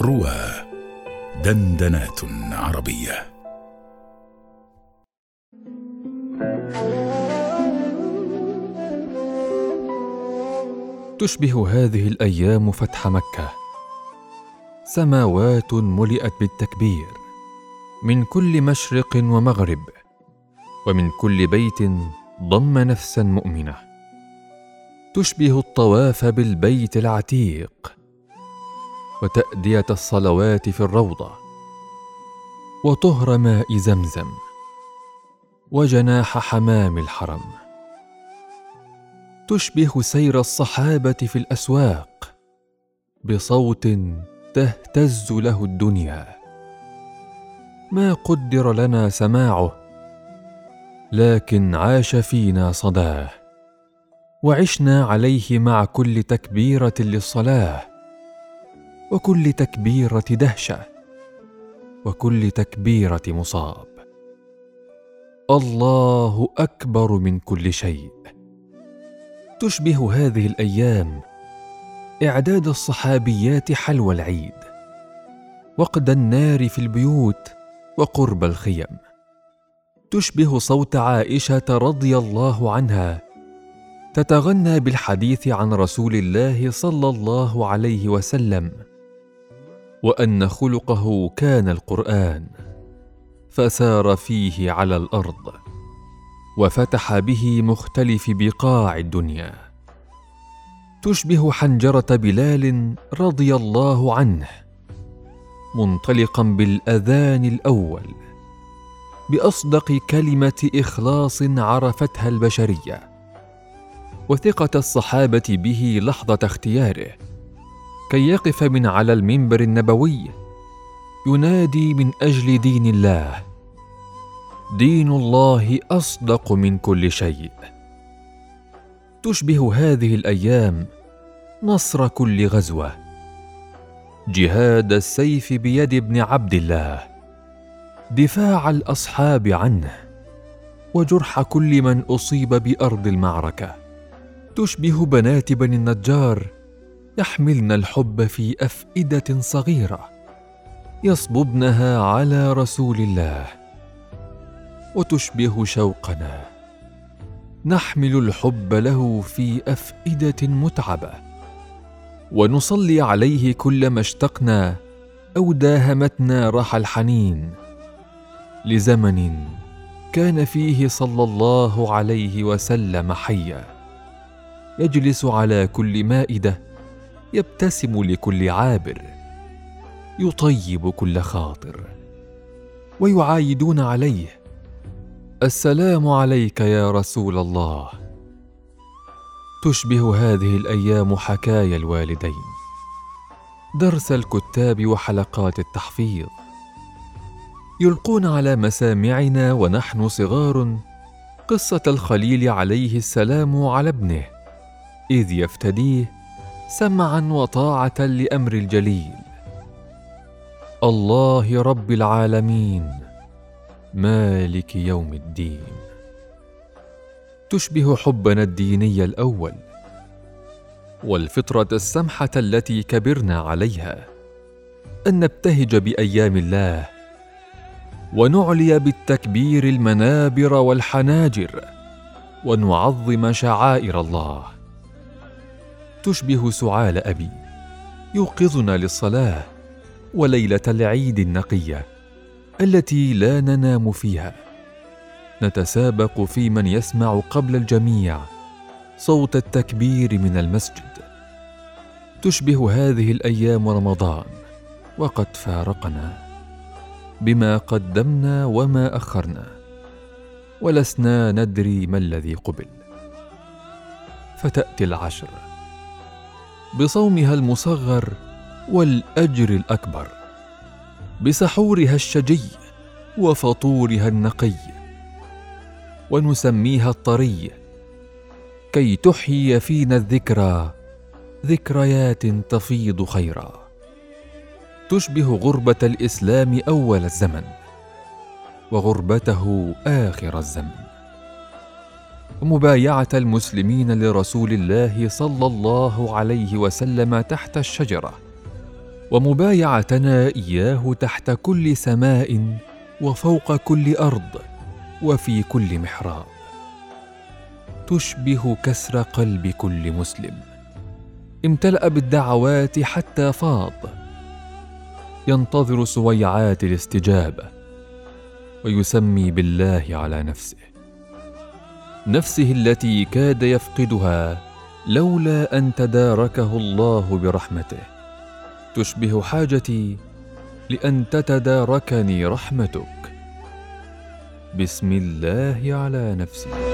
روى دندنات عربية. تشبه هذه الأيام فتح مكة. سماوات ملئت بالتكبير من كل مشرق ومغرب ومن كل بيت ضم نفسا مؤمنة. تشبه الطواف بالبيت العتيق وتأدية الصلوات في الروضة. وطهر ماء زمزم. وجناح حمام الحرم. تشبه سير الصحابة في الأسواق. بصوت تهتز له الدنيا. ما قدر لنا سماعه. لكن عاش فينا صداه. وعشنا عليه مع كل تكبيرة للصلاة. وكل تكبيرة دهشة وكل تكبيرة مصاب. الله أكبر من كل شيء. تشبه هذه الأيام إعداد الصحابيات حلوى العيد وقد النار في البيوت وقرب الخيم. تشبه صوت عائشة رضي الله عنها تتغنى بالحديث عن رسول الله صلى الله عليه وسلم. وأن خلقه كان القرآن فسار فيه على الأرض وفتح به مختلف بقاع الدنيا. تشبه حنجرة بلال رضي الله عنه منطلقا بالأذان الأول بأصدق كلمة إخلاص عرفتها البشرية وثقة الصحابة به لحظة اختياره. كي يقف من على المنبر النبوي ينادي من أجل دين الله. دين الله أصدق من كل شيء. تشبه هذه الأيام نصر كل غزوة. جهاد السيف بيد ابن عبد الله. دفاع الأصحاب عنه. وجرح كل من أصيب بأرض المعركة. تشبه بنات بني النجار يحملن الحب في أفئدة صغيرة يصببنها على رسول الله وتشبه شوقنا. نحمل الحب له في أفئدة متعبة ونصلي عليه كلما اشتقنا أو داهمتنا راح الحنين لزمن كان فيه صلى الله عليه وسلم حيا. يجلس على كل مائدة يبتسم لكل عابر يطيب كل خاطر ويعايدون عليه السلام عليك يا رسول الله. تشبه هذه الأيام حكايا الوالدين درس الكتاب وحلقات التحفيظ. يلقون على مسامعنا ونحن صغار قصة الخليل عليه السلام على ابنه إذ يفتديه سمعا وطاعة لأمر الجليل. الله رب العالمين مالك يوم الدين. تشبه حبنا الديني الأول والفطرة السمحة التي كبرنا عليها أن نبتهج بأيام الله ونعلي بالتكبير المنابر والحناجر ونعظم شعائر الله. تشبه سعال أبي يوقظنا للصلاة وليلة العيد النقية التي لا ننام فيها. نتسابق في من يسمع قبل الجميع صوت التكبير من المسجد. تشبه هذه الأيام رمضان وقد فارقنا بما قدمنا وما أخرنا ولسنا ندري ما الذي قبل. فتأتي العشر. بصومها المصغر والأجر الأكبر بسحورها الشجي وفطورها النقي ونسميها الطري كي تحيي فينا الذكرى ذكريات تفيض خيرا. تشبه غربة الإسلام أول الزمن وغربته آخر الزمن. ومبايعه المسلمين لرسول الله صلى الله عليه وسلم تحت الشجرة ومبايعتنا إياه تحت كل سماء وفوق كل أرض وفي كل محراب. تشبه كسر قلب كل مسلم. امتلأ بالدعوات حتى فاض. ينتظر سويعات الاستجابة ويسمي بالله على نفسه. نفسه التي كاد يفقدها لولا أن تداركه الله برحمته. تشبه حاجتي لأن تتداركني رحمتك. بسم الله على نفسي.